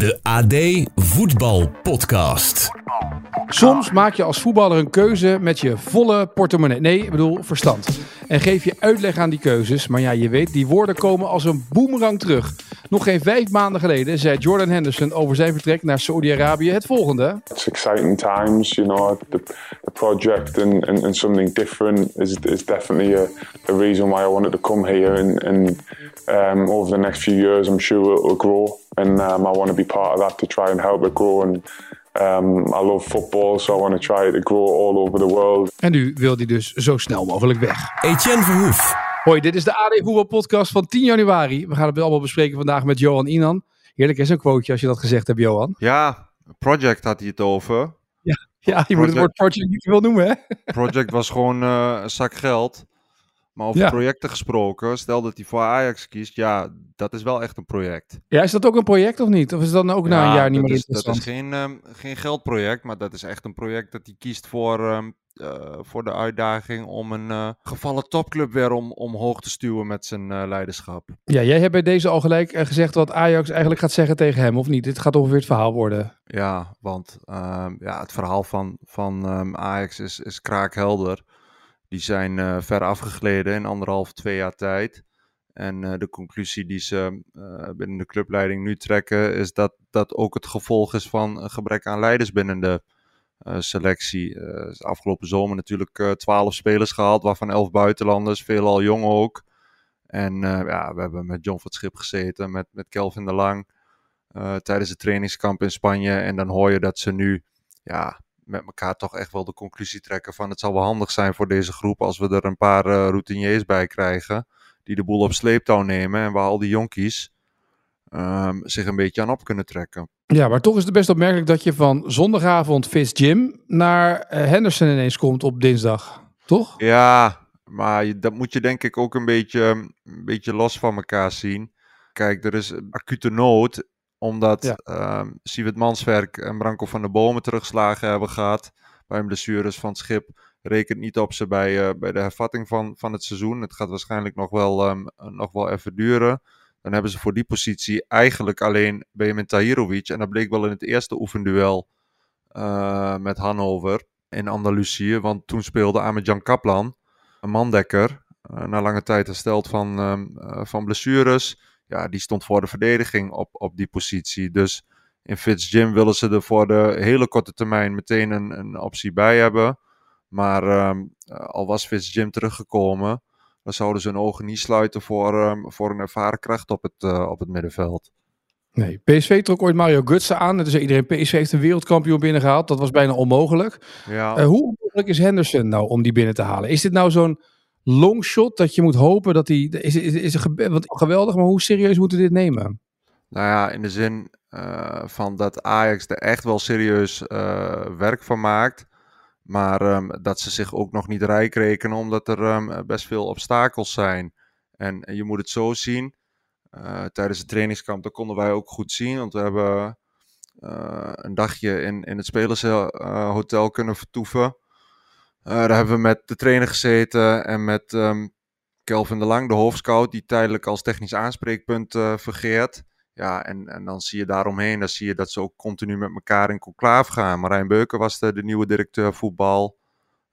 De AD Voetbal Podcast. Soms maak je als voetballer een keuze met je volle portemonnee. Nee, ik bedoel verstand. En geef je uitleg aan die keuzes. Maar ja, je weet, die woorden komen als een boemerang terug. Nog geen vijf maanden geleden zei Jordan Henderson over zijn vertrek naar Saudi-Arabië het volgende. It's exciting times, you know. The, project and, and, something different is, is definitely a, a reason why I wanted to come here. And, and um, over the next few years, I'm sure it will grow. And um, I want to be part of that to try and help it grow. And um, I love football, so I want to try it to grow all over the world. En nu wil hij dus zo snel mogelijk weg. Etienne Verhoef. Hoi, dit is de AD Voetbal Podcast van 10 januari. We gaan het allemaal bespreken vandaag met Johan Inan. Heerlijk is een quoteje als je dat gezegd hebt, Johan. Ja, Project had hij het over. Ja, je moet het woord project niet veel noemen, hè? Project was gewoon eh, een zak geld. Maar over Ja. projecten gesproken, stel dat hij voor Ajax kiest, ja, dat is wel echt een project. Ja, is dat ook een project of niet? Of is het dan ook na een jaar niet dat meer is, dat is geen, ehm, geen geldproject, maar dat is echt een project dat hij kiest voor, ehm, eh, voor de uitdaging om een eh, gevallen topclub weer om, omhoog te stuwen met zijn eh, leiderschap. Ja, jij hebt bij deze al gelijk gezegd wat Ajax eigenlijk gaat zeggen tegen hem, of niet? Dit gaat ongeveer het verhaal worden. Ja, want ehm, ja, het verhaal van, van Ajax is, is kraakhelder. Die zijn eh, ver afgegleden in anderhalf, twee jaar tijd. En eh, de conclusie die ze eh, binnen de clubleiding nu trekken, is dat dat ook het gevolg is van een gebrek aan leiders binnen de selectie. Afgelopen zomer natuurlijk twaalf spelers gehaald, waarvan elf buitenlanders, veelal jong ook. En ja, we hebben met John van het Schip gezeten, met, met Kelvin de Lang tijdens het trainingskamp in Spanje. En dan hoor je dat ze nu ja, met elkaar toch echt wel de conclusie trekken van het zal wel handig zijn voor deze groep als we er een paar eh, routiniers bij krijgen. Die de boel op sleeptouw nemen en waar al die jonkies ehm, zich een beetje aan op kunnen trekken. Ja, maar toch is het best opmerkelijk dat je van zondagavond Fitz Jim naar eh, Henderson ineens komt op dinsdag. Toch? Ja, maar je- dat moet je denk ik ook een beetje, een beetje los van elkaar zien. Kijk, er is acute nood, omdat Ja. ehm Siewert Manswerk en Branko van der Bomen terugslagen hebben gehad bij een blessures van het schip. Rekent niet op ze bij, eh, bij de hervatting van, van het seizoen. Het gaat waarschijnlijk nog wel, ehm, nog wel even duren. Dan hebben ze voor die positie eigenlijk alleen Benjamin Tahirovic. En dat bleek wel in het eerste oefenduel eh, met Hannover in Andalusië. Want toen speelde Ahmed-Jan Kaplan, een mandekker, eh, na lange tijd hersteld van, ehm, eh, van blessures. Ja, die stond voor de verdediging op, op die positie. Dus in Fitz Jim willen ze er voor de hele korte termijn meteen een, een optie bij hebben. Maar ehm, eh, al was Fitz Jim teruggekomen, dan zouden ze hun ogen niet sluiten voor, ehm, voor een ervaren kracht op het, eh, op het middenveld. Nee. PSV trok ooit Mario Götze aan. Zei iedereen, PSV heeft een wereldkampioen binnengehaald. Dat was bijna onmogelijk. Ja, Eh, hoe onmogelijk is Henderson nou om die binnen te halen? Is dit nou zo'n longshot dat je moet hopen dat hij... Is, is, is, want geweldig, maar hoe serieus moeten we dit nemen? Nou ja, in de zin eh, van dat Ajax er echt wel serieus eh, werk van maakt. Maar ehm, dat ze zich ook nog niet rijk rekenen, omdat er ehm, best veel obstakels zijn. En je moet het zo zien. eh, tijdens het trainingskamp, dat konden wij ook goed zien. Want we hebben een dagje in, in het spelershotel kunnen vertoeven. Eh, daar hebben we met de trainer gezeten en met ehm, Kelvin de Lang, de hoofdscout, die tijdelijk als technisch aanspreekpunt eh vergeert. Ja, en, en dan zie je daaromheen, dan zie je dat ze ook continu met elkaar in conclaaf gaan. Marijn Beuken was de, nieuwe directeur voetbal.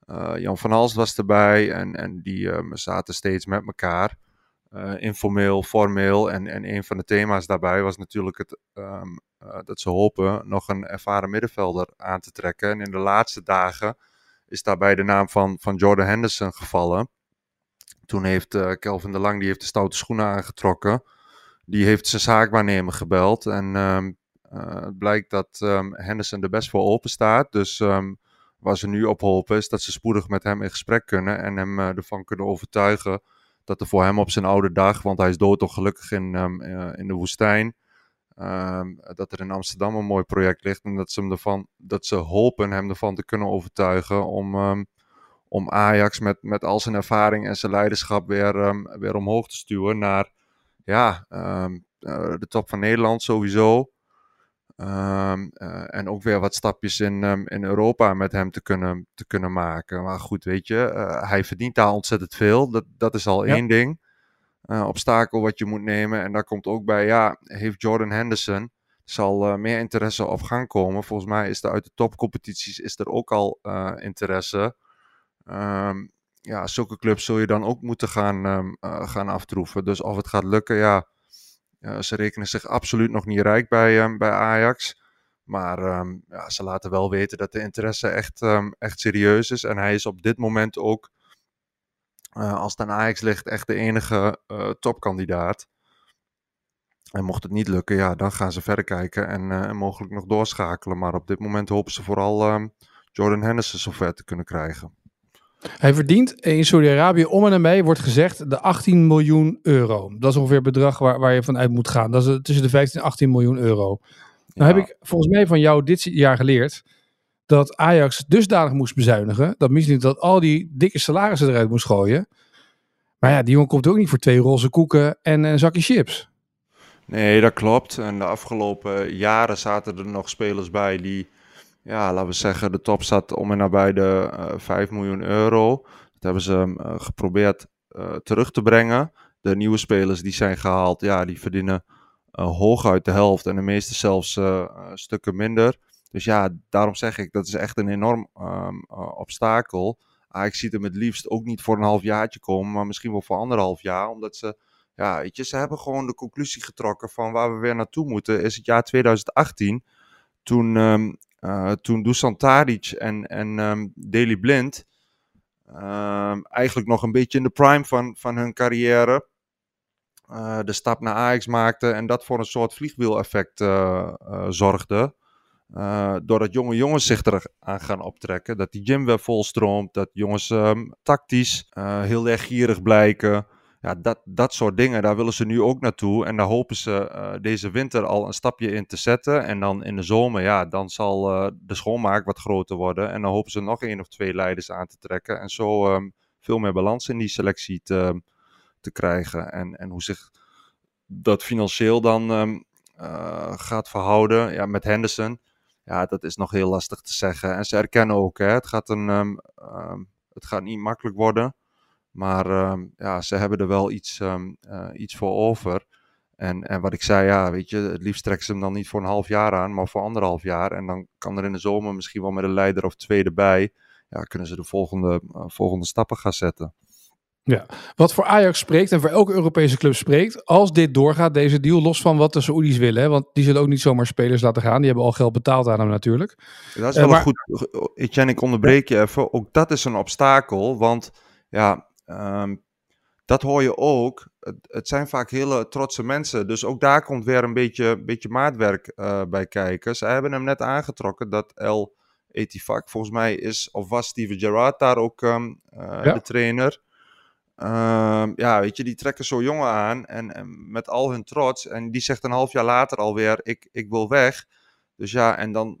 Eh, Jan van Hals was erbij en, en die zaten steeds met elkaar. Eh, informeel, formeel. En, en een van de thema's daarbij was natuurlijk het, ehm, eh, dat ze hopen nog een ervaren middenvelder aan te trekken. En in de laatste dagen is daarbij de naam van, van Jordan Henderson gevallen. Toen heeft eh, Kelvin de Lang die heeft de stoute schoenen aangetrokken. Die heeft zijn zaakwaarnemer gebeld. En ehm, eh, het blijkt dat ehm, Henderson er best voor open staat. Dus ehm, waar ze nu op hopen is dat ze spoedig met hem in gesprek kunnen. En hem eh, ervan kunnen overtuigen dat er voor hem op zijn oude dag, want hij is doodongelukkig in, ehm, eh, in de woestijn. Ehm, dat er in Amsterdam een mooi project ligt. En dat ze, hem ervan, dat ze hopen hem ervan te kunnen overtuigen om, ehm, om Ajax met, met al zijn ervaring en zijn leiderschap weer, ehm, weer omhoog te stuwen naar ja, eh, de top van Nederland sowieso. Eh, en ook weer wat stapjes in, in Europa met hem te kunnen, te kunnen maken. Maar goed, weet je, eh, hij verdient daar ontzettend veel. Dat, dat is al Ja. één ding. Eh, obstakel wat je moet nemen. En daar komt ook bij, ja, heeft Jordan Henderson. zal meer interesse op gang komen. Volgens mij is er uit de topcompetities is er ook al interesse. Um, ja, zulke clubs zul je dan ook moeten gaan, um, gaan aftroeven. Dus of het gaat lukken, ja, ze rekenen zich absoluut nog niet rijk bij, um, bij Ajax. Maar ja, ze laten wel weten dat de interesse echt, echt serieus is. En hij is op dit moment ook, uh, als het aan Ajax ligt, echt de enige uh, topkandidaat. En mocht het niet lukken, ja, dan gaan ze verder kijken en, uh, en mogelijk nog doorschakelen. Maar op dit moment hopen ze vooral Jordan Henderson zover te kunnen krijgen. Hij verdient in Saudi-Arabië om en nabij, wordt gezegd, de 18 miljoen euro. Dat is ongeveer het bedrag waar, waar je vanuit moet gaan. Dat is tussen de 15 en 18 miljoen euro. Nou heb ik volgens mij van jou dit jaar geleerd dat Ajax dusdanig moest bezuinigen. Dat misschien dat al die dikke salarissen eruit moest gooien. Maar ja, die jongen komt ook niet voor twee roze koeken en een zakje chips. Nee, dat klopt. En de afgelopen jaren zaten er nog spelers bij die ja, laten we zeggen, de top zat om en nabij de uh, eh, 5 miljoen euro. Dat hebben ze uh, geprobeerd uh, terug te brengen. De nieuwe spelers die zijn gehaald, ja, die verdienen hooguit de helft en de meeste zelfs stukken minder. Dus ja, daarom zeg ik, dat is echt een enorm um, obstakel. ik zie hem het liefst ook niet voor een half jaartje komen, maar misschien wel voor anderhalf jaar. Omdat ze, ja, ze hebben gewoon de conclusie getrokken van waar we weer naartoe moeten, is het jaar 2018. Toen um, toen Dusan Tadic en, en um, Blind eigenlijk nog een beetje in de prime van, van hun carrière uh, de stap naar Ajax maakten en dat voor een soort vliegwiel-effect zorgde. Doordat jonge jongens zich eraan gaan optrekken, dat die gym weer volstroomt, dat jongens um, tactisch heel erg gierig blijken ja, dat, dat soort dingen, daar willen ze nu ook naartoe. En daar hopen ze uh, deze winter al een stapje in te zetten. En dan in de zomer, ja, dan zal uh, de schoonmaak wat groter worden. En dan hopen ze nog één of twee leiders aan te trekken. En zo um, veel meer balans in die selectie te, te krijgen. En, en hoe zich dat financieel dan uh, gaat verhouden ja, met Henderson. Ja, dat is nog heel lastig te zeggen. En ze erkennen ook, hè, het, gaat een, um, het gaat niet makkelijk worden. Maar ehm, ja, ze hebben er wel iets, uh, iets voor over. En, en wat ik zei, ja, weet je, het liefst trekken ze hem dan niet voor een half jaar aan, maar voor anderhalf jaar. En dan kan er in de zomer misschien wel met een leider of twee erbij. Ja, kunnen ze de volgende, uh, volgende stappen gaan zetten. Ja, wat voor Ajax spreekt en voor elke Europese club spreekt, als dit doorgaat, deze deal, los van wat de Saoedi's willen, hè, want die zullen ook niet zomaar spelers laten gaan, die hebben al geld betaald aan hem natuurlijk. Dat is wel uh, maar... goed, Etienne, ik onderbreek je even, ook dat is een obstakel, want ja, Um, dat hoor je ook. Het, het, zijn vaak hele trotse mensen. Dus ook daar komt weer een beetje, beetje maatwerk uh, bij kijken. Ze hebben hem net aangetrokken dat El Etifak, volgens mij is of was Steven Gerrard daar ook um, uh, ja. de trainer. Um, ja, weet je, die trekken zo jongen aan en, met al hun trots. En die zegt een half jaar later alweer, ik, ik wil weg. Dus ja, en dan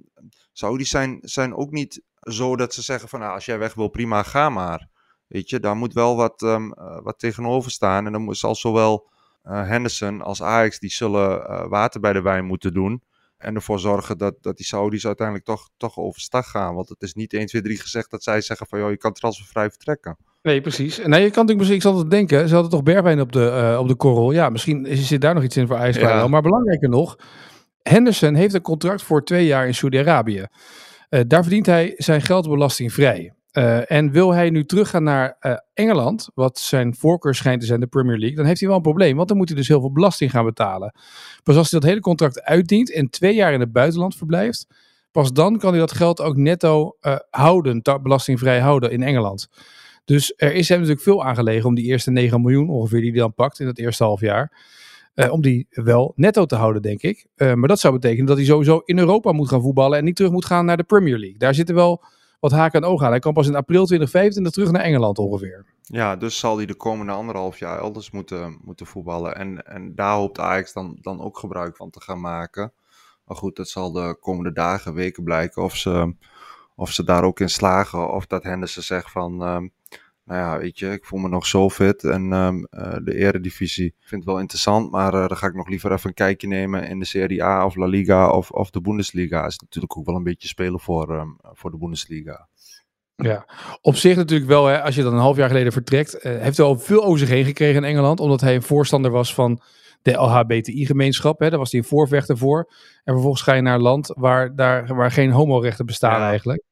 zou die zijn, zijn ook niet zo dat ze zeggen van, nou, als jij weg wil, prima, ga maar. Weet je, daar moet wel wat, um, uh, wat tegenover staan. En dan zal zowel uh, Henderson als Ajax, die zullen uh, water bij de wijn moeten doen. En ervoor zorgen dat, dat die Saudis uiteindelijk toch, toch overstag gaan. Want het is niet 1, 2, 3 gezegd dat zij zeggen van... joh, je kan transfervrij vertrekken. Nee, precies. Nee, je kan natuurlijk misschien, ik zal het denken, ze hadden toch Bergwijn op de, uh, op de korrel. Ja, misschien zit daar nog iets in voor. Ja. Maar belangrijker nog, Henderson heeft een contract voor twee jaar in Saudi-Arabië. Uh, daar verdient hij zijn geld belastingvrij. Uh, en wil hij nu teruggaan naar uh, Engeland, wat zijn voorkeur schijnt te zijn, de Premier League, dan heeft hij wel een probleem, want dan moet hij dus heel veel belasting gaan betalen. Pas als hij dat hele contract uitdient en twee jaar in het buitenland verblijft, pas dan kan hij dat geld ook netto houden, belastingvrij houden in Engeland. Dus er is hem natuurlijk veel aangelegen om die eerste 9 miljoen ongeveer die hij dan pakt in dat eerste half jaar. om die wel netto te houden, denk ik. maar dat zou betekenen dat hij sowieso in Europa moet gaan voetballen en niet terug moet gaan naar de Premier League. Daar zitten wel wat haken en ogen aan. Hij kan pas in april 2025 terug naar Engeland ongeveer. Ja, dus zal hij de komende anderhalf jaar elders moeten, moeten voetballen. En, en daar hoopt Ajax dan, dan ook gebruik van te gaan maken. Maar goed, dat zal de komende dagen, weken blijken of ze, of ze daar ook in slagen. Of dat Henderson zegt van, um, nou ja, weet je, ik voel me nog zo fit. En um, uh, de eredivisie, ik vind het wel interessant, maar uh, dan ga ik nog liever even een kijkje nemen in de Serie A of La Liga of, of de Bundesliga. Is natuurlijk ook wel een beetje spelen voor, um, voor de Bundesliga. Ja, op zich natuurlijk wel, hè, als je dan een half jaar geleden vertrekt, uh, heeft hij al veel over zich heen gekregen in Engeland, omdat hij een voorstander was van de LHBTI-gemeenschap. Daar was hij een voorvechter voor. En vervolgens ga je naar een land waar, daar, waar geen homorechten bestaan Ja. eigenlijk.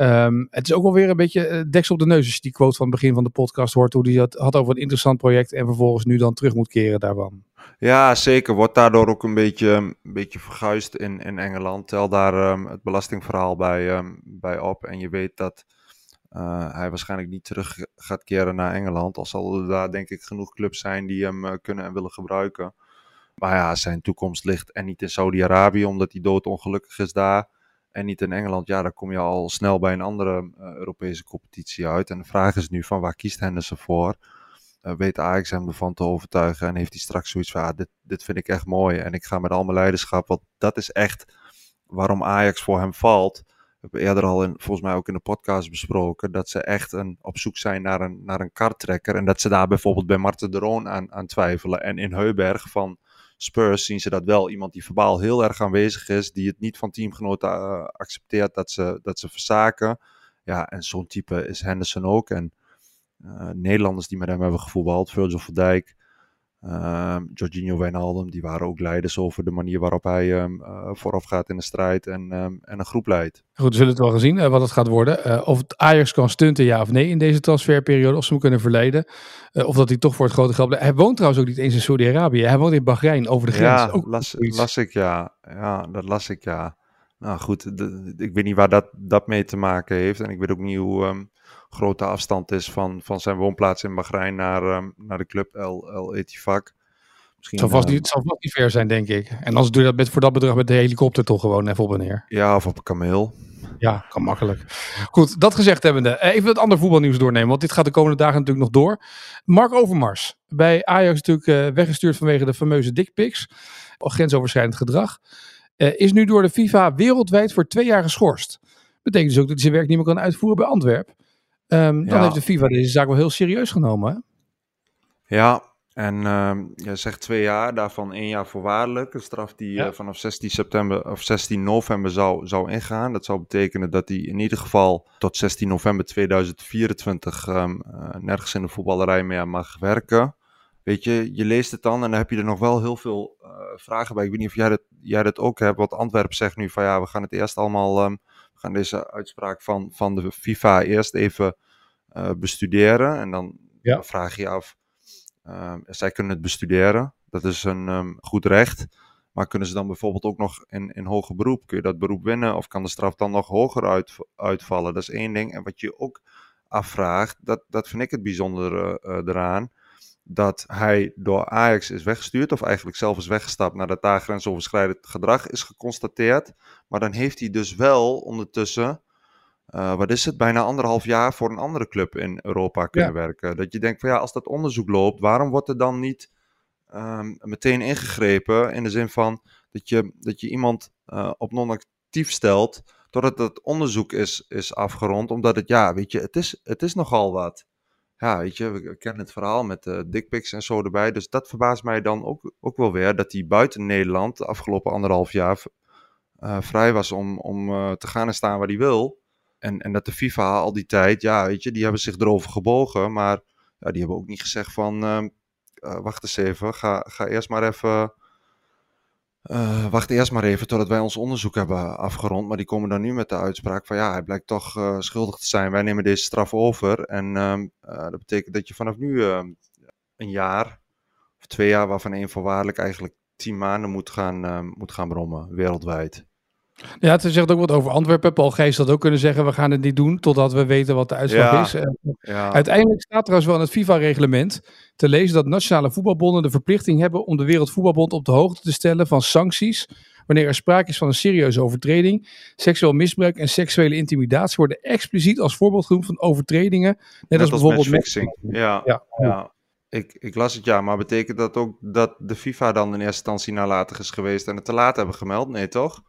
Ehm, het is ook wel weer een beetje eh, deksel op de neus als je die quote van het begin van de podcast hoort. Hoe hij het had over een interessant project en vervolgens nu dan terug moet keren daarvan. Ja, zeker. Wordt daardoor ook een beetje, een beetje verguisd in, in Engeland. Tel daar ehm, het belastingverhaal bij, ehm, bij op. En je weet dat eh, hij waarschijnlijk niet terug gaat keren naar Engeland. Al zal er daar denk ik genoeg clubs zijn die hem eh, kunnen en willen gebruiken. Maar ja, zijn toekomst ligt en niet in Saudi-Arabië, omdat hij doodongelukkig is daar. En niet in Engeland. Ja, dan kom je al snel bij een andere eh, Europese competitie uit. En de vraag is nu van waar kiest Henderson voor? Eh, weet Ajax hem ervan te overtuigen en heeft hij straks zoiets van, ah, dit, dit vind ik echt mooi en ik ga met al mijn leiderschap, want dat is echt waarom Ajax voor hem valt. We hebben eerder al in, volgens mij ook in de podcast besproken, dat ze echt een, op zoek zijn naar een, naar een karttrekker en dat ze daar bijvoorbeeld bij Marten de Roon aan, aan twijfelen. En in Heuberg van Spurs zien ze dat wel, iemand die verbaal heel erg aanwezig is, die het niet van teamgenoten eh, accepteert dat ze, dat ze verzaken. Ja, en zo'n type is Henderson ook en uh, Nederlanders die met hem hebben gevoetbald. Virgil van Dijk, uh, Jorginho Wijnaldum. Die waren ook leiders over de manier waarop hij um, uh, vooraf gaat in de strijd en, um, en een groep leidt. Goed, we zullen het wel gezien uh, wat het gaat worden. Uh, of het Ajax kan stunten, ja of nee, in deze transferperiode. Of ze hem kunnen verleiden. Uh, of dat hij toch voor het grote geld blijft. Hij woont trouwens ook niet eens in Saudi-Arabië. Hij woont in Bahrein, over de grens. Ja, ook las, las, ik ja. Ja, dat las ik ja. Nou goed, de, ik weet niet waar dat, dat mee te maken heeft. En ik weet ook niet hoe... Grote afstand is van, van zijn woonplaats in Bahrein naar, um, naar de club El, El Etifak. Misschien, het, zal vast niet, het zal vast niet ver zijn, denk ik. En anders doe je dat met, voor dat bedrag met de helikopter toch gewoon even op en neer. Ja, of op een kameel. Ja, kan makkelijk. Goed, dat gezegd hebbende. Even het andere voetbalnieuws doornemen, want dit gaat de komende dagen natuurlijk nog door. Mark Overmars, bij Ajax natuurlijk uh, weggestuurd vanwege de fameuze dickpics. Grensoverschrijdend gedrag. Uh, is nu door de FIFA wereldwijd voor twee jaar geschorst. Betekent dus ook dat hij zijn werk niet meer kan uitvoeren bij Antwerpen. Um, dan Ja. heeft de FIFA deze zaak wel heel serieus genomen. Hè? Ja, en ehm je zegt twee jaar, daarvan één jaar voorwaardelijk. Een straf die Ja. eh, vanaf 16 september of 16 november zou, zou ingaan. Dat zou betekenen dat hij in ieder geval tot 16 november 2024 ehm, eh, nergens in de voetballerij meer mag werken. Weet je, je leest het dan en dan heb je er nog wel heel veel eh, vragen bij. Ik weet niet of jij dat, jij dat ook hebt, want Antwerpen zegt nu van ja, we gaan het eerst allemaal, ehm, gaan deze uitspraak van, van de FIFA eerst even eh, bestuderen. En dan Ja. vraag je je af, Ehm, zij kunnen het bestuderen, dat is een ehm, goed recht. Maar kunnen ze dan bijvoorbeeld ook nog in, in hoger beroep? Kun je dat beroep winnen of kan de straf dan nog hoger uit, uitvallen? Dat is één ding. En wat je ook afvraagt, dat, dat vind ik het bijzondere eh, eraan. Dat hij door Ajax is weggestuurd, of eigenlijk zelf is weggestapt nadat daar grensoverschrijdend gedrag is geconstateerd. Maar dan heeft hij dus wel ondertussen eh, wat is het, bijna anderhalf jaar voor een andere club in Europa kunnen werken. Dat je denkt van ja, als dat onderzoek loopt, waarom wordt er dan niet ehm, meteen ingegrepen in de zin van dat je, dat je iemand eh, op non-actief stelt totdat het onderzoek is, is afgerond, omdat het, ja, weet je, het is, het is nogal wat. Ja, weet je, we kennen het verhaal met de dickpics en zo erbij, dus dat verbaast mij dan ook, ook wel weer, dat hij buiten Nederland de afgelopen anderhalf jaar uh, vrij was om, om uh, te gaan en staan waar hij wil. En, en dat de FIFA al die tijd, ja, weet je, die hebben zich erover gebogen. Maar ja, die hebben ook niet gezegd van, uh, uh, wacht eens even, ga, ga eerst maar even, uh, wacht eerst maar even totdat wij ons onderzoek hebben afgerond. Maar die komen dan nu met de uitspraak van, ja, hij blijkt toch uh, schuldig te zijn. Wij nemen deze straf over. En dat betekent dat je vanaf nu een jaar of twee jaar, waarvan één voorwaardelijk eigenlijk tien maanden moet gaan, moet gaan brommen, wereldwijd. Ja, het zegt ook wat over Antwerpen. Paul Geest had ook kunnen zeggen, we gaan het niet doen totdat we weten wat de uitslag Ja. is. Uh, Ja. Uiteindelijk staat trouwens wel in het FIFA-reglement te lezen dat nationale voetbalbonden de verplichting hebben om de Wereldvoetbalbond op de hoogte te stellen van sancties wanneer er sprake is van een serieuze overtreding. Seksueel misbruik en seksuele intimidatie worden expliciet als voorbeeld genoemd van overtredingen. Net, als bijvoorbeeld matchfixing. Ja, Ja. ja. Ik, ik las het ja, maar betekent dat ook dat de FIFA dan in eerste instantie nalatig is geweest en het te laat hebben gemeld? Nee, toch?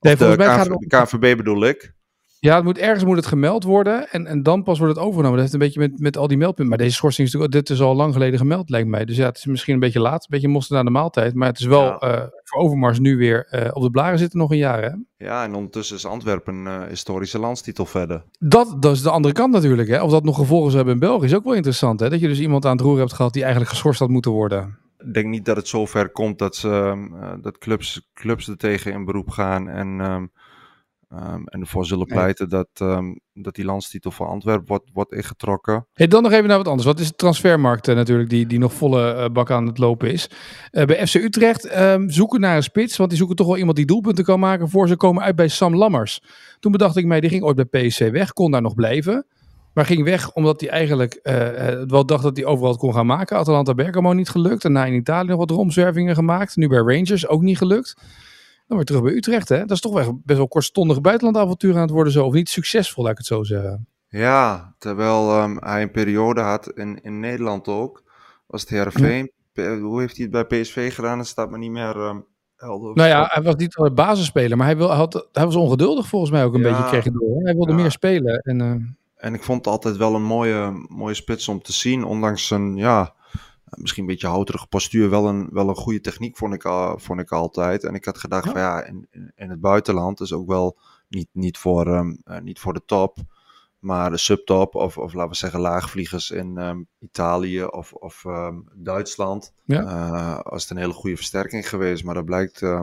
Nee, de, volgens mij KNV gaat het om- KNVB bedoel ik. Ja, het moet, ergens moet het gemeld worden en, en dan pas wordt het overgenomen. Dat heeft een beetje met, met al die meldpunten. Maar deze schorsing is natuurlijk, dit is al lang geleden gemeld, lijkt mij. Dus ja, het is misschien een beetje laat, een beetje mosterd naar de maaltijd. Maar het is wel Ja. eh, voor Overmars nu weer eh, op de blaren zitten nog een jaar. Hè? Ja, en ondertussen is Antwerpen een eh, historische landstitel verder. Dat, dat is de andere kant natuurlijk. Hè? Of dat nog gevolgen zou hebben in België is ook wel interessant. Hè? Dat je dus iemand aan het roer hebt gehad die eigenlijk geschorst had moeten worden. Ik denk niet dat het zover komt dat, ze, ehm, dat clubs, clubs er tegen in beroep gaan en, um, en ervoor zullen pleiten dat, dat die landstitel voor Antwerpen wordt, wordt ingetrokken. Hey, dan nog even naar wat anders. Wat is de transfermarkt uh, natuurlijk die, die nog volle uh, bak aan het lopen is? Uh, bij FC Utrecht zoeken naar een spits, want die zoeken toch wel iemand die doelpunten kan maken voor ze komen uit bij Sam Lammers. Toen bedacht ik mij, die ging ooit bij PSC weg, kon daar nog blijven. Maar ging weg omdat hij eigenlijk uh, wel dacht dat hij overal kon gaan maken. Atalanta Bergamo niet gelukt. Daarna in Italië nog wat romzwervingen gemaakt. Nu bij Rangers ook niet gelukt. Dan weer terug bij Utrecht. Hè? Dat is toch wel best wel kortstondig buitenlandavontuur aan het worden zo. Of niet succesvol, laat ik het zo zeggen. Ja, terwijl um, hij een periode had in, in Nederland ook. Was het Heerenveen. Ja. Hoe heeft hij het bij PSV gedaan? Het staat me niet meer... Um, helder. Nou ja, hij was niet basisspeler. Maar hij, wil, had, hij was ongeduldig volgens mij ook een ja, beetje, kreeg door. Hij wilde ja. meer spelen. En... Uh, en ik vond het altijd wel een mooie, mooie spits om te zien. Ondanks zijn, ja, misschien een beetje houterige postuur. Wel een, wel een goede techniek vond ik, vond ik altijd. En ik had gedacht ja. van ja, in, in het buitenland is ook wel niet, niet, voor, um, uh, niet voor de top. Maar de subtop of, of laten we zeggen laagvliegers in um, Italië of, of um, Duitsland. Ja. Uh, was het een hele goede versterking geweest. Maar dat blijkt, uh,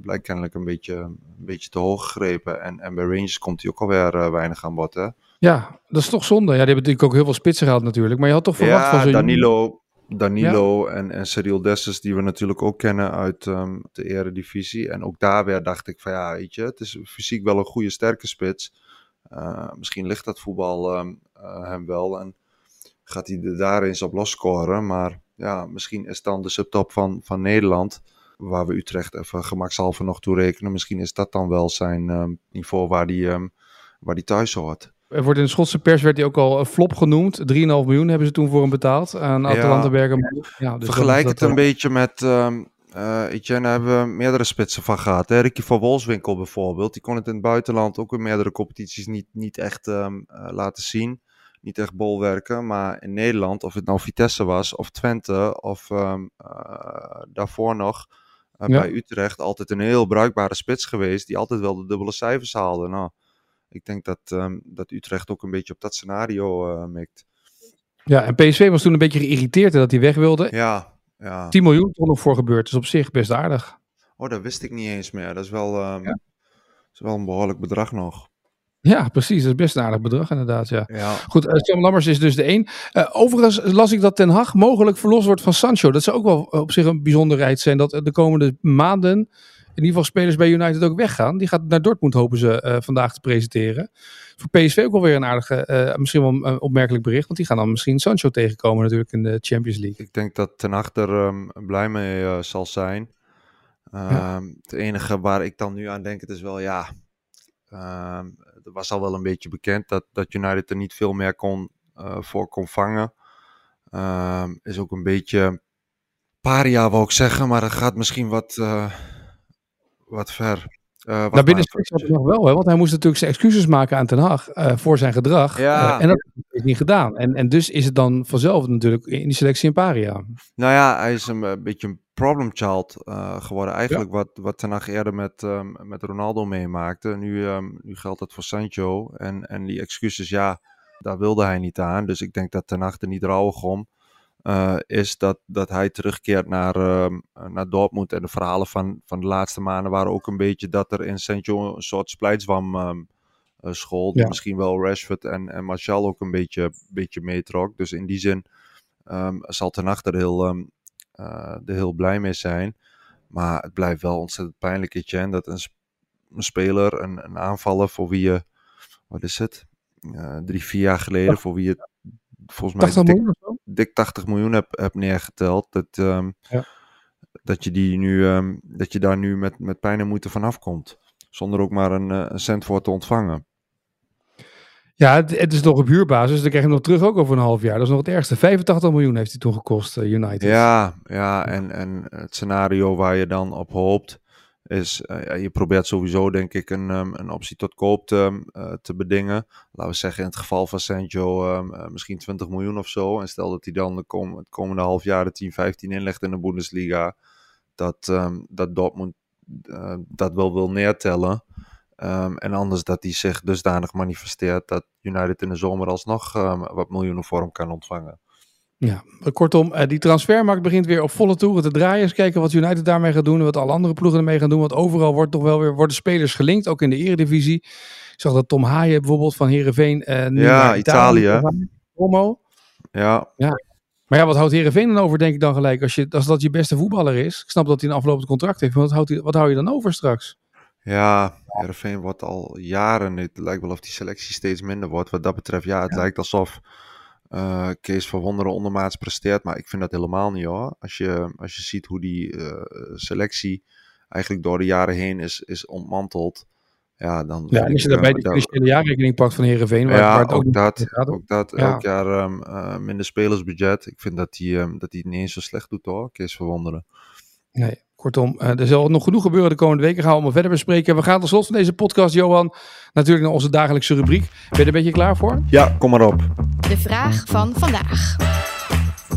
blijkt kennelijk een beetje, een beetje te hoog gegrepen. En, en bij Rangers komt hij ook alweer uh, weinig aan bod. Hè? Ja, dat is toch zonde. Ja, die hebben natuurlijk ook heel veel spitsen gehad natuurlijk. Maar je had toch verwacht ja, van zo'n... Danilo, Danilo ja. en, en Cyril Dessus, die we natuurlijk ook kennen uit um, de eredivisie. En ook daar weer dacht ik van ja, weet je, het is fysiek wel een goede sterke spits. Uh, misschien ligt dat voetbal um, uh, hem wel en gaat hij er daar eens op losscoren. Maar ja, misschien is dan de subtop van, van Nederland, waar we Utrecht even gemakshalve nog toe rekenen. Misschien is dat dan wel zijn um, niveau waar die, waar die thuis hoort. Er wordt in de Schotse pers werd hij ook al een flop genoemd. 3,5 miljoen hebben ze toen voor hem betaald aan Atalanta Bergamo. Ja, dus Vergelijk het een beetje met... Um, uh, Etienne hebben we meerdere spitsen van gehad. Hè? Ricky van Wolfswinkel bijvoorbeeld. Die kon het in het buitenland ook in meerdere competities niet, niet echt um, uh, laten zien. Niet echt bolwerken. Maar in Nederland, of het nou Vitesse was, of Twente, of um, uh, daarvoor nog ja. bij Utrecht, altijd een heel bruikbare spits geweest. Die altijd wel de dubbele cijfers haalde. Nou, ik denk dat, um, dat Utrecht ook een beetje op dat scenario uh, mikt. Ja, en PSV was toen een beetje geïrriteerd dat hij weg wilde. Ja, ja. 10 miljoen toch nog voor gebeurd. Dus op zich best aardig. Oh, dat wist ik niet eens meer. Dat is wel, um, ja. dat is wel een behoorlijk bedrag nog. Ja, precies. Dat is best een aardig bedrag inderdaad. Ja. ja. Goed, uh, Sam Lammers is dus de één. Uh, overigens las ik dat Ten Hag mogelijk verlost wordt van Sancho. Dat zou ook wel op zich een bijzonderheid zijn. Dat de komende maanden in ieder geval spelers bij United ook weggaan. Die gaat naar Dortmund hopen ze uh, vandaag te presenteren. Voor PSV ook wel weer een aardige, uh, misschien wel een opmerkelijk bericht. Want die gaan dan misschien Sancho tegenkomen natuurlijk in de Champions League. Ik denk dat Ten Hag er um, blij mee uh, zal zijn. Ja. Het enige waar ik dan nu aan denk, het is wel ja... Um, er was al wel een beetje bekend dat, dat United er niet veel meer kon, voor kon vangen. Ehm, is ook een beetje paria, wou ik zeggen. Maar dat gaat misschien wat wat ver. Uh, nou, binnen het nog wel, hè, want hij moest natuurlijk zijn excuses maken aan Ten Hag uh, voor zijn gedrag. Ja. Uh, en dat is niet gedaan. En, en dus is het dan vanzelf natuurlijk in die selectie een paria. Nou ja, hij is een, een beetje een problem child geworden. Eigenlijk ja. wat, wat Ten Hag eerder met, um, met Ronaldo meemaakte. Nu, um, nu geldt dat voor Sancho. En, en die excuses, ja, daar wilde hij niet aan. Dus ik denk dat Ten Hag er niet rouwig om. Uh, is dat, dat hij terugkeert naar, uh, naar Dortmund. En de verhalen van, van de laatste maanden waren ook een beetje dat er in Sancho een soort splijtswam um, uh, school. Die ja. misschien wel Rashford en, en Martial ook een beetje, beetje meetrok. Dus in die zin um, zal Ten Hag er heel, um, er heel blij mee zijn. Maar het blijft wel ontzettend pijnlijk, Etienne, dat een, een speler, een, een aanvaller voor wie je, wat is het, drie, vier jaar geleden, voor wie je volgens mij 80 miljoen dik, dik 80 miljoen heb, heb neergeteld. Dat, um, ja. dat, je die nu, um, dat je daar nu met, met pijn en moeite vanaf komt. Zonder ook maar een, een cent voor te ontvangen. Ja, het, het, is nog op huurbasis. Dan krijg je hem nog terug ook over een half jaar. Dat is nog het ergste. 85 miljoen heeft hij toen gekost, uh, United. Ja, ja en, en het scenario waar je dan op hoopt is, uh, je probeert sowieso denk ik een, um, een optie tot koop te, uh, te bedingen. Laten we zeggen in het geval van Sancho um, uh, misschien 20 miljoen of zo. En stel dat hij dan de kom het komende half jaar de 10, 15 inlegt in de Bundesliga. Dat, dat Dortmund dat wel wil neertellen. en anders dat hij zich dusdanig manifesteert dat United in de zomer alsnog wat miljoenen voor hem kan ontvangen. Ja, kortom, uh, die transfermarkt begint weer op volle toeren te draaien. Eens kijken wat United daarmee gaat doen en wat alle andere ploegen ermee gaan doen. Want overal wordt toch wel weer, worden spelers gelinkt, ook in de eredivisie. Ik zag dat Tom Haaien bijvoorbeeld van Herenveen nu ja, Italië. Promo. Ja. ja. Maar ja, wat houdt Herenveen dan over, denk ik dan gelijk, als, je, als dat je beste voetballer is? Ik snap dat hij een aflopend contract heeft, maar wat, houdt hij, wat hou je dan over straks? Ja, Heerenveen wordt al jaren, het lijkt wel of die selectie steeds minder wordt. Wat dat betreft, ja, het lijkt alsof uh, Kees van Wonderen ondermaats presteert. Maar ik vind dat helemaal niet hoor. Als je, als je ziet hoe die uh, selectie eigenlijk door de jaren heen is, is ontmanteld. Ja, dan ja, en als je daarbij de financiële jaarrekening pakt van Herenveen, waar, ja, waar het ook, ook dat, ook dat ja. elk jaar um, uh, minder spelersbudget. Ik vind dat hij um, dat hij het niet eens zo slecht doet hoor, Kees Verwonderen. Nee, kortom, uh, er zal nog genoeg gebeuren de komende weken. Gaan we allemaal verder bespreken. We gaan tot slot van deze podcast, Johan, natuurlijk naar onze dagelijkse rubriek. Ben je er een beetje klaar voor? Ja, kom maar op. De vraag van vandaag.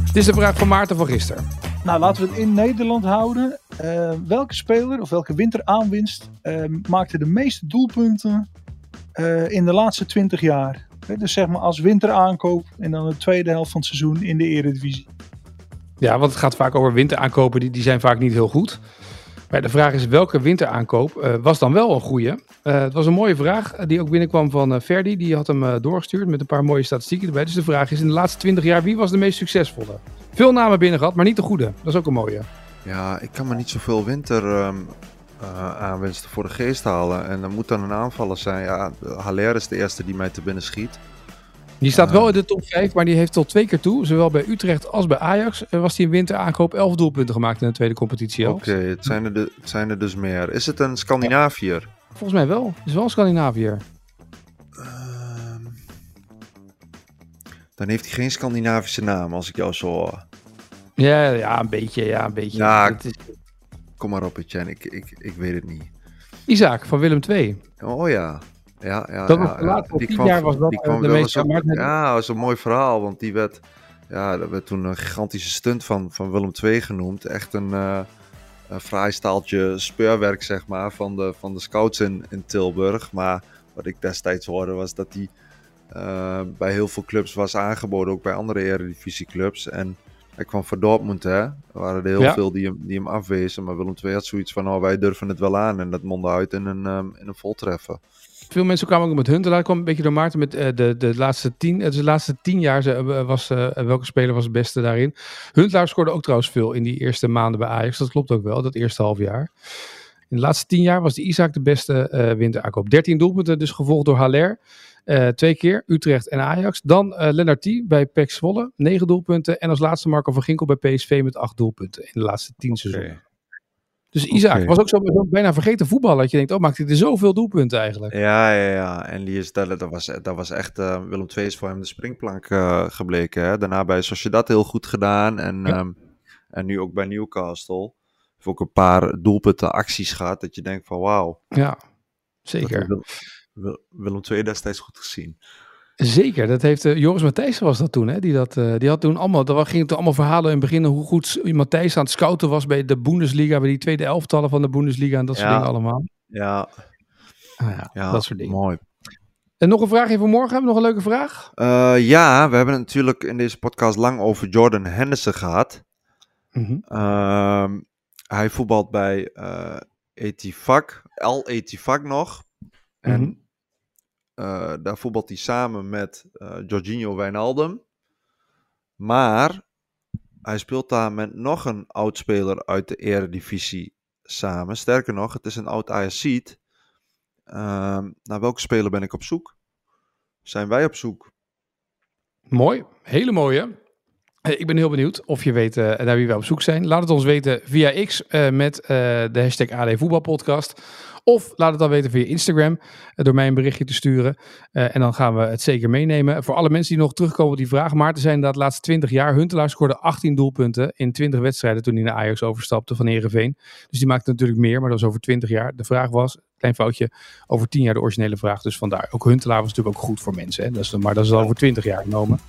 Dit is de vraag van Maarten van gisteren. Nou, laten we het in Nederland houden. Uh, welke speler of welke winteraanwinst uh, maakte de meeste doelpunten uh, in de laatste 20 jaar? Dus zeg maar als winteraankoop en dan de tweede helft van het seizoen in de Eredivisie. Ja, want het gaat vaak over winteraankopen, die, die zijn vaak niet heel goed. Maar de vraag is welke winteraankoop was dan wel een goede? het was een mooie vraag die ook binnenkwam van Ferdi. Die had hem doorgestuurd met een paar mooie statistieken erbij. Dus de vraag is in de laatste 20 jaar wie was de meest succesvolle? Veel namen binnen gehad, maar niet de goede. Dat is ook een mooie. Ja, ik kan me niet zoveel winter um, uh, aanwinsten voor de geest halen. En dan moet dan een aanvaller zijn. Ja, Haller is de eerste die mij te binnen schiet. Die staat wel in de top 5, maar die heeft tot twee keer toe, zowel bij Utrecht als bij Ajax, was hij in winteraankoop 11 doelpunten gemaakt in de tweede competitie. Oké, okay, het, zijn er de, het zijn er dus meer. Is het een Scandinaviër? Volgens mij wel. Het is wel een Scandinaviër. Uh, dan heeft hij geen Scandinavische naam, als ik jou zo hoor. Ja, ja, een beetje. Ja, een beetje. Ja, is... kom maar op, Etienne. Ik, ik, ik weet het niet. Isaac van Willem II. Oh ja. Ja, ja, dat. Die kwam, jaar was dat die kwam de meeste ook, Ja, dat was een mooi verhaal, want die werd, ja, dat werd toen een gigantische stunt van, van Willem II genoemd. Echt een, uh, een fraai staaltje speurwerk, zeg maar, van de, van de scouts in, in Tilburg. Maar wat ik destijds hoorde was dat die uh, bij heel veel clubs was aangeboden, ook bij andere eredivisieclubs. En hij kwam voor Dortmund, hè. Er waren er heel ja. veel die hem, die hem afwezen. Maar Willem II had zoiets van, oh, wij durven het wel aan. En dat mondde uit in een, um, in een voltreffen. Veel mensen kwamen ook met Huntelaar. kwam een beetje door Maarten met uh, de, de, laatste tien, dus de laatste tien jaar. Uh, was, uh, welke speler was het beste daarin? Huntelaar scoorde ook trouwens veel in die eerste maanden bij Ajax. Dat klopt ook wel, dat eerste half jaar. In de laatste tien jaar was de Isaac de beste uh, winteraankoop. 13 doelpunten, dus gevolgd door Haller. Uh, twee keer, Utrecht en Ajax. Dan uh, bij PEC Zwolle, 9 doelpunten. En als laatste Marco van Ginkel bij PSV met 8 doelpunten in de laatste 10 okay. seizoenen. Dus Isaac okay. was ook zo, zo bijna vergeten voetballer. Dat je denkt, oh, maakt hij er zoveel doelpunten eigenlijk. Ja, ja, ja. En die is, dat, was, dat was echt, uh, Willem II is voor hem de springplank gebleken. Hè? Daarna bij Sociedad heel goed gedaan. En, ja. um, en nu ook bij Newcastle. Heeft ook een paar doelpunten acties gehad. Dat je denkt van, wauw. Ja, zeker. Willem II destijds goed gezien. Zeker, dat heeft uh, Joris Matthijssen was dat toen. Hè? Die, dat, uh, die had toen allemaal, er gingen toen allemaal verhalen in het begin hoe goed Matthijs aan het scouten was bij de Bundesliga, bij die tweede elftallen van de Bundesliga en dat ja. soort dingen allemaal. Ja. Ah, ja, ja, dat soort dingen. Mooi. En nog een vraag voor morgen. Hebben we nog een leuke vraag? Uh, ja, we hebben het natuurlijk in deze podcast lang over Jordan Henderson gehad. Mm -hmm. hij voetbalt bij Etifak, El Etifak nog. En mm -hmm. Uh, daar voetbalt hij samen met uh, Jorginho Wijnaldum. Maar hij speelt daar met nog een oud speler uit de eredivisie samen. Sterker nog, het is een oud Ajaxiet. Uh, naar welke speler ben ik op zoek? Zijn wij op zoek? Mooi, hele mooie. Ik ben heel benieuwd of je weet uh, naar wie we op zoek zijn. Laat het ons weten via X uh, met uh, de hashtag AD Voetbalpodcast. Of laat het dan weten via Instagram door mij een berichtje te sturen. en dan gaan we het zeker meenemen. Voor alle mensen die nog terugkomen op die vraag. Maarten zijn dat laatste 20 jaar. Huntelaar scoorde 18 doelpunten in 20 wedstrijden toen hij naar Ajax overstapte van Heerenveen. Dus die maakte natuurlijk meer, maar dat was over 20 jaar. De vraag was, klein foutje, over 10 jaar de originele vraag. Dus vandaar. Ook Huntelaar was natuurlijk ook goed voor mensen. Hè? Dat is, maar dat is al over 20 jaar genomen.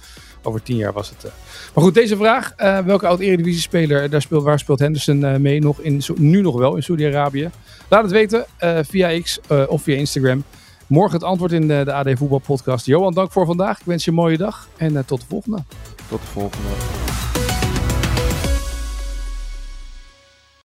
Over tien jaar was het. Uh. Maar goed, deze vraag. Uh, welke oud-eredivisie-speler, daar speelt, waar speelt Henderson mee? Nog in, nu nog wel in Saudi-Arabië. Laat het weten via X of via Instagram. Morgen het antwoord in de, de AD Voetbal Podcast. Johan, dank voor vandaag. Ik wens je een mooie dag en tot de volgende. Tot de volgende.